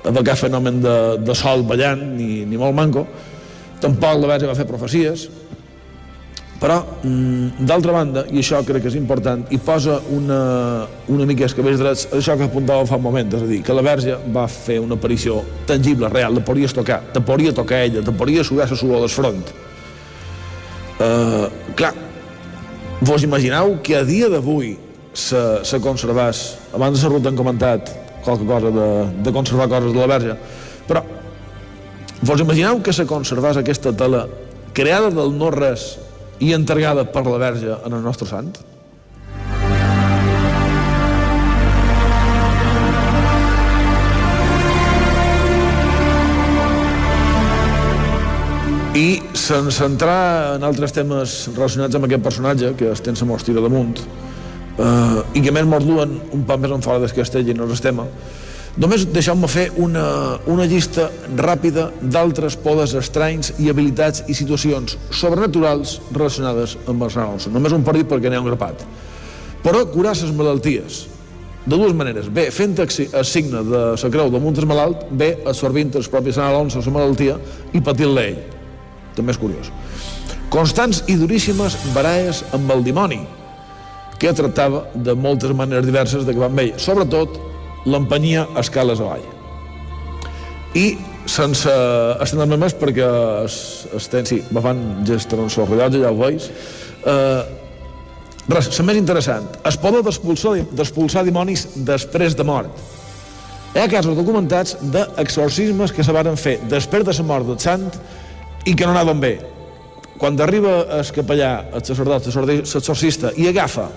de cap fenomen de, de sol ballant, ni, ni molt manco, tampoc la Verge va fer profecies, però, mm, d'altra banda, i això crec que és important, i posa una, una mica els cabells drets, això que apuntava fa un moment, és a dir, que la Verge va fer una aparició tangible, real, la podries tocar, te podria tocar ella, te podria suar la suor del front. Uh, clar, vos imagineu que a dia d'avui se, se conservés, abans de la ruta han comentat qualque cosa de, de conservar coses de la Verge, però vos imagineu que se conservés aquesta tela creada del no res i entregada per la Verge en el nostre sant? I sense entrar en altres temes relacionats amb aquest personatge, que es ten la mostra damunt, eh, i que més mos duen un poc més en fora del castell i no és el tema, Només deixeu-me fer una, una llista ràpida d'altres poders estranys i habilitats i situacions sobrenaturals relacionades amb els nanos. Només un partit perquè n'hi ha un grapat. Però curar les malalties, de dues maneres. Bé, fent el signe de la creu damunt del malalt, bé, absorbint els propis Sant Alonso la malaltia i patint-la ell. També és curiós. Constants i duríssimes baraes amb el dimoni, que tractava de moltes maneres diverses de que van ell. Sobretot, l'empanyia a escales avall. I sense estendre més perquè es, es ten, sí, me fan gest en el rellotge, ja ho veus. Eh, res, la més interessant, es poden despulsar, despulsar dimonis després de mort. Hi ha casos documentats d'exorcismes que se varen fer després de la mort del sant i que no anaven bé. Quan arriba el capellà, el sacerdot, l'exorcista, i agafa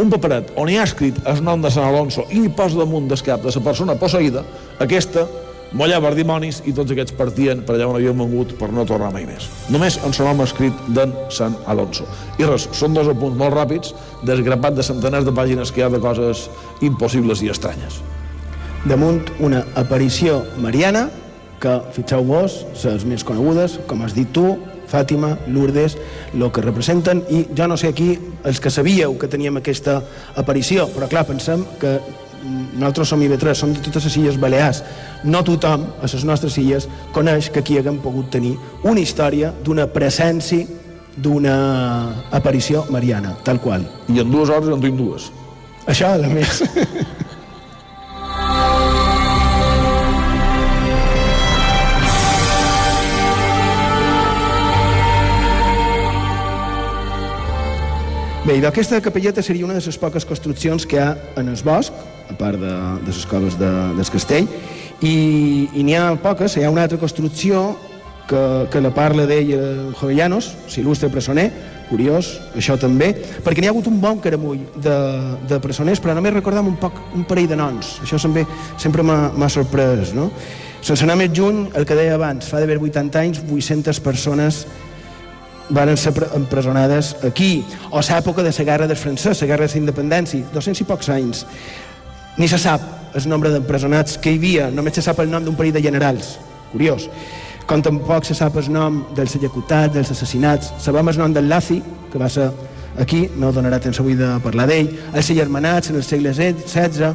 un paperet on hi ha escrit el nom de Sant Alonso i li posa damunt del cap de la persona posseïda, aquesta mollava els dimonis i tots aquests partien per allà on havien vengut per no tornar mai més. Només en el nom escrit d'en Sant Alonso. I res, són dos apunts molt ràpids, desgrapat de centenars de pàgines que hi ha de coses impossibles i estranyes. Damunt una aparició mariana que, fixeu-vos, les més conegudes, com has dit tu, Fàtima, Lourdes, el que representen, i jo no sé aquí els que sabíeu que teníem aquesta aparició, però clar, pensem que nosaltres som IB3, som de totes les illes Balears. No tothom, a les nostres illes, coneix que aquí haguem pogut tenir una història d'una presència d'una aparició mariana, tal qual. I en dues hores en duim dues. Això, a més. Bé, i aquesta capelleta seria una de les poques construccions que hi ha en el bosc, a part de, de les coves de, del castell, i, i n'hi ha poques, hi ha una altra construcció que, que la parla d'ell Jovellanos, s'il·lustre presoner, curiós, això també, perquè n'hi ha hagut un bon caramull de, de presoners, però només recordam un poc, un parell de noms, això sempre, sempre m'ha sorprès, no? Sense anar més juny, el que deia abans, fa d'haver 80 anys, 800 persones van ser empresonades aquí, o l'època de la guerra dels francesos, la guerra de la independència, 200 i pocs anys. Ni se sap el nombre d'empresonats que hi havia, només se sap el nom d'un parell de generals, curiós. Com tampoc se sap el nom dels executats, dels assassinats. Sabem el nom del Lazi, que va ser aquí, no donarà temps avui de parlar d'ell, els germanats en el segle XVI,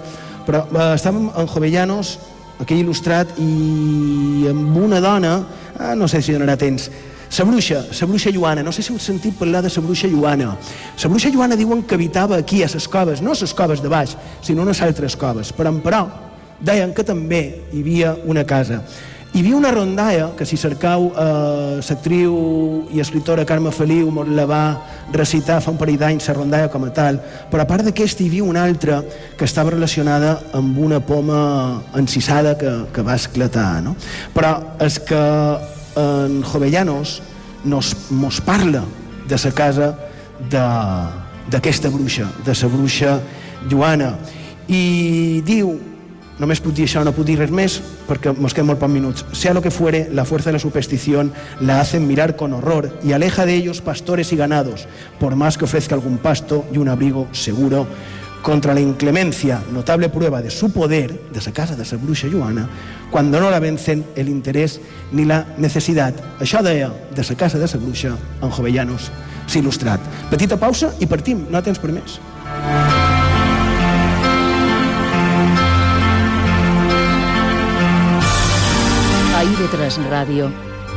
però eh, estàvem en Jovellanos, aquí il·lustrat, i amb una dona, eh, no sé si donarà temps, la bruixa, la bruixa Lluana, no sé si heu sentit parlar de la bruixa Lluana. La bruixa Lluana diuen que habitava aquí, a les coves, no a les coves de baix, sinó a les altres coves. Però, però, deien que també hi havia una casa. Hi havia una rondalla que si cercau eh, i escriptora Carme Feliu la va recitar fa un parell d'anys la rondalla com a tal, però a part d'aquesta hi havia una altra que estava relacionada amb una poma encisada que, que va esclatar. No? Però és que en Jovellanos nos, mos parla de la casa d'aquesta bruixa, de la bruixa Joana, i diu Només puc dir això, no puc dir res més, perquè mos queden molt pocs minuts. Sea lo que fuere, la fuerza de la superstición la hacen mirar con horror y aleja de ellos pastores y ganados, por más que ofrezca algún pasto y un abrigo seguro contra la inclemencia, notable prueba de su poder, de esa casa de esa bruixa Joana, cuando no la vencen el interés ni la necessitat. Això deia de sa casa de sa bruixa en Jovellanos, s'il·lustrat. Petita pausa i partim, no tens per més. A IB3 Ràdio,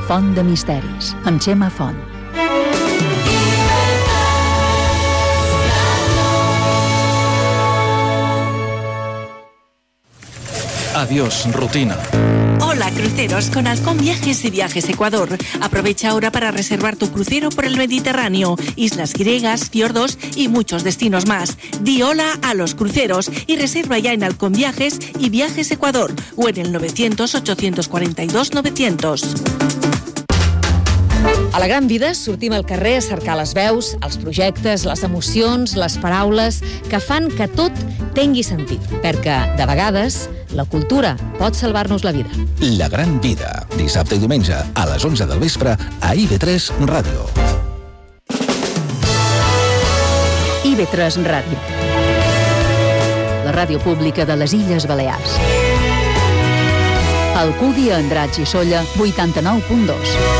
Font de Misteris, amb Xema Font. Adiós, rutina. Hola, cruceros, con Halcón Viajes y Viajes Ecuador. Aprovecha ahora para reservar tu crucero por el Mediterráneo, islas griegas, fiordos y muchos destinos más. Di hola a los cruceros y reserva ya en Halcón Viajes y Viajes Ecuador o en el 900-842-900. A la gran vida sortim al carrer a cercar les veus, els projectes, les emocions, les paraules que fan que tot tingui sentit. Perquè, de vegades, la cultura pot salvar-nos la vida. La gran vida, dissabte i diumenge a les 11 del vespre a IB3 Ràdio. IB3 Ràdio. La ràdio pública de les Illes Balears. Alcúdia, Andratx i Solla, 89.2.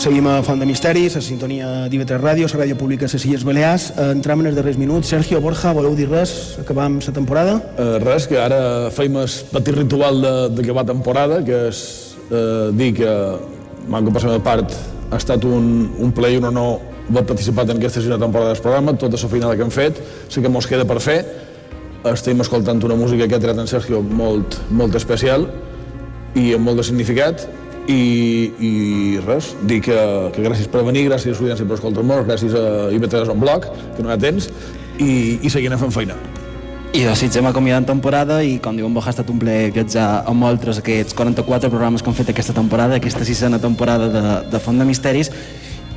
Seguim a Font de Misteris, a sintonia d'IV3 Ràdio, la ràdio pública de les Illes Balears. Eh, Entram en els darrers minuts. Sergio Borja, voleu dir res? Acabam la temporada? Uh, res, que ara feim el petit ritual de, de acabar temporada, que és uh, dir que manco per la meva part ha estat un, un plaer i un honor haver participat en aquesta segona temporada del programa, tota la final que hem fet, sí que mos queda per fer. Estem escoltant una música que ha triat en Sergio molt, molt especial i amb molt de significat i, i res, dir que, que gràcies per venir, gràcies a l'audiència per escoltar molt, gràcies a IB3 on blog, que no hi ha temps, i, i seguim fent feina. I desitgem acomiadar temporada i, com diuen, ha estat un plaer viatjar amb molts aquests 44 programes que han fet aquesta temporada, aquesta sisena temporada de, de Font de Misteris.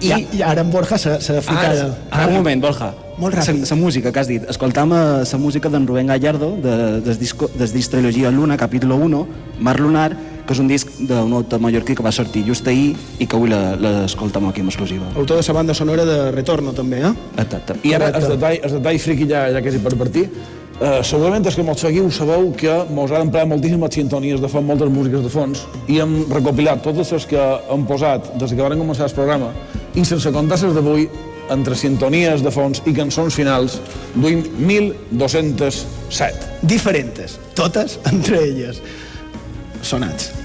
I, I, i ara en Borja s'ha ficat... Ara, ara, un moment, Borja. Molt ràpid. La música que has dit. Escoltam la música d'en Rubén Gallardo, de, des, disco, des disc Trilogia Luna, capítol 1, Mar Lunar, que és un disc d'un autor mallorquí que va sortir just ahir i que avui l'escoltem aquí en exclusiva. Autor de la banda sonora de Retorno, també, eh? Exacte. I ara, el detall, el detall friqui ja, ja que és per partir, Uh, segurament és que molts seguiu sabeu que mos han empleat moltíssimes sintonies de fons, moltes músiques de fons, i hem recopilat totes les que hem posat des que vam començar el programa, i sense comptar les d'avui, entre sintonies de fons i cançons finals, duim 1.207. Diferentes, totes entre elles. Sonats.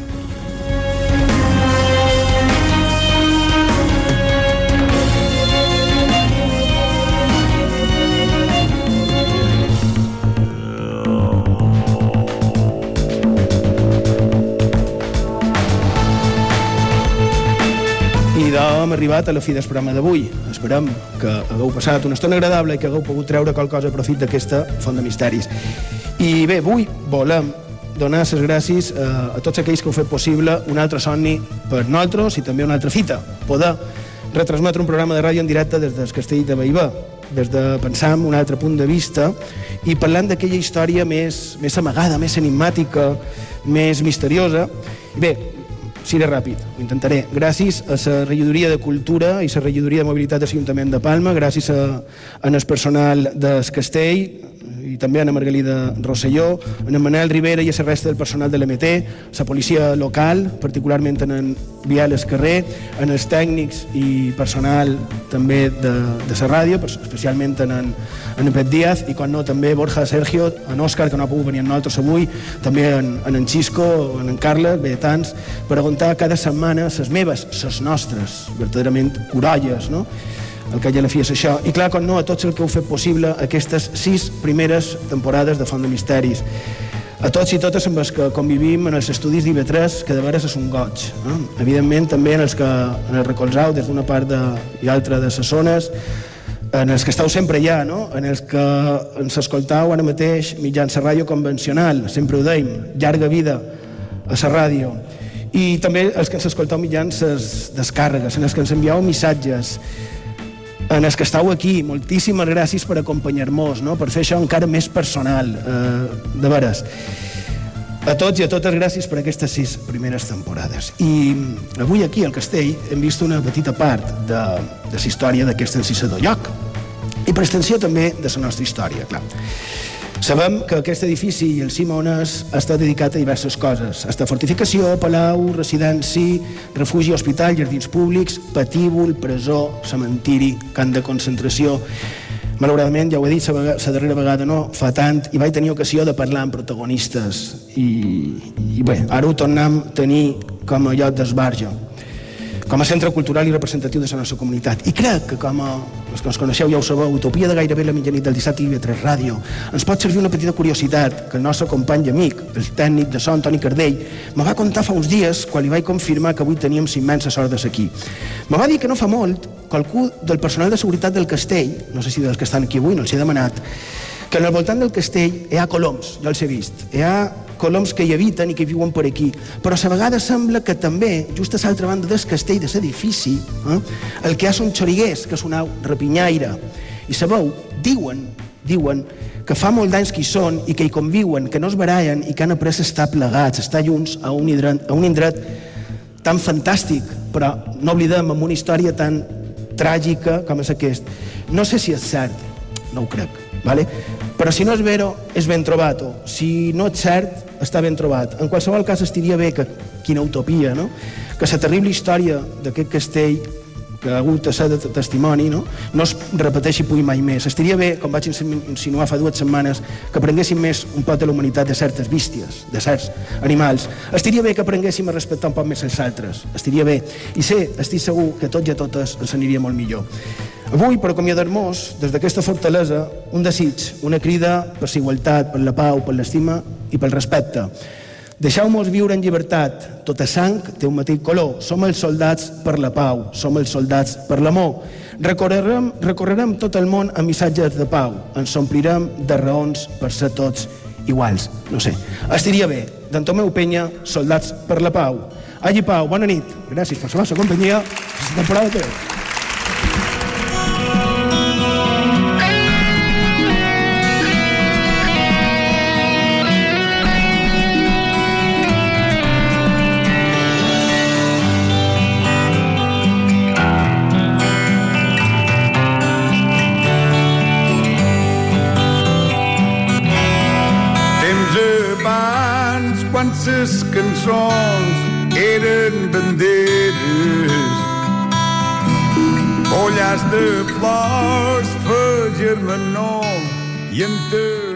Hem arribat a la fi del programa d'avui. Esperem que hagueu passat una estona agradable i que hagueu pogut treure qualcosa a profit d'aquesta font de misteris. I bé, avui volem donar les gràcies a, a tots aquells que heu fet possible un altre somni per nosaltres i també una altra fita, poder retransmetre un programa de ràdio en directe des del castell de Baibà, des de pensar en un altre punt de vista i parlant d'aquella història més, més amagada, més enigmàtica, més misteriosa. Bé, seré ràpid, ho intentaré. Gràcies a la regidoria de Cultura i la regidoria de Mobilitat de l'Ajuntament de Palma, gràcies a, a el personal del castell, i també a la Margalida Rosselló, en Manel Rivera i a la resta del personal de l'MT, la policia local, particularment en Vial Carrer, en els tècnics i personal també de, de la ràdio, especialment en en, en Pet Díaz, i quan no, també Borja Sergio, en Òscar, que no ha pogut venir amb nosaltres avui, també en, en, en Xisco, en en Carles, bé, tants, per aguantar cada setmana les meves, les nostres, verdaderament corolles, no? El que ja la fi és això. I clar, com no, a tots el que heu fet possible aquestes sis primeres temporades de Font de Misteris. A tots i totes amb els que convivim en els estudis d'IV3, que de veres és un goig. Eh? Evidentment, també en els que en el recolzau des d'una part de, i altra de les zones, en els que esteu sempre allà, no? en els que ens escoltau ara mateix mitjans la ràdio convencional, sempre ho deim, llarga vida a la ràdio. I també els que ens escoltau mitjans les descàrregues, en els que ens envieu missatges, en els que estàu aquí, moltíssimes gràcies per acompanyar-nos, no? per fer això encara més personal, eh, de veres. A tots i a totes gràcies per aquestes sis primeres temporades. I avui aquí al Castell hem vist una petita part de, de la història d'aquest encisador lloc i per extensió també de la nostra història, clar. Sabem que aquest edifici i el cim on és està dedicat a diverses coses. Està fortificació, palau, residència, refugi, hospital, jardins públics, patíbul, presó, cementiri, camp de concentració... Malauradament, ja ho he dit, la darrera vegada no, fa tant, i vaig tenir ocasió de parlar amb protagonistes. I, i bé, ara ho tornem a tenir com a lloc d'esbarjo com a centre cultural i representatiu de la nostra comunitat. I crec que, com a, els que ens coneixeu ja ho sabeu, Utopia de gairebé la mitjanit del dissabte i 3 Ràdio, ens pot servir una petita curiositat que el nostre company i amic, el tècnic de son, Toni Cardell, me va contar fa uns dies quan li vaig confirmar que avui teníem immenses hordes aquí. Me va dir que no fa molt qualcú del personal de seguretat del castell, no sé si dels que estan aquí avui, no els he demanat, que en el voltant del castell hi ha coloms, jo els he vist. Hi ha coloms que hi habiten i que viuen per aquí. Però a la vegada sembla que també, just a l'altra banda del castell de l'edifici, eh, el que hi ha són xoriguers, que una au rapinyaire. I sabeu, diuen, diuen que fa molt d'anys que hi són i que hi conviuen, que no es barallen i que han après a estar plegats, a estar junts a un indret, a un indret tan fantàstic, però no oblidem, amb una història tan tràgica com és aquest. No sé si és cert, no ho crec, vale? però si no és vero, és ben trobat. Si no és cert, està ben trobat. En qualsevol cas, estaria bé que, quina utopia, no? que la terrible història d'aquest castell que ha hagut de ser de testimoni, no, no es repeteixi pugui mai més. Estaria bé, com vaig insinuar fa dues setmanes, que aprenguéssim més un poc de la humanitat de certes bísties, de certs animals. Estaria bé que aprenguéssim a respectar un poc més els altres. Estaria bé. I sé, estic segur que tots i a totes ens aniria molt millor. Avui, per acomiadar-nos, des d'aquesta fortalesa, un desig, una crida per la igualtat, per la pau, per l'estima i pel respecte. Deixeu-nos viure en llibertat. Tota sang té un mateix color. Som els soldats per la pau. Som els soldats per l'amor. Recorrerem, recorrerem tot el món amb missatges de pau. Ens omplirem de raons per ser tots iguals. No sé. Estiria bé. D'en Tomeu Penya, Soldats per la Pau. Allí Pau, bona nit. Gràcies per la vostra companyia. Temporada 3. danças, canções eram bandeiras. Olhares de flores, fazer-me nome e.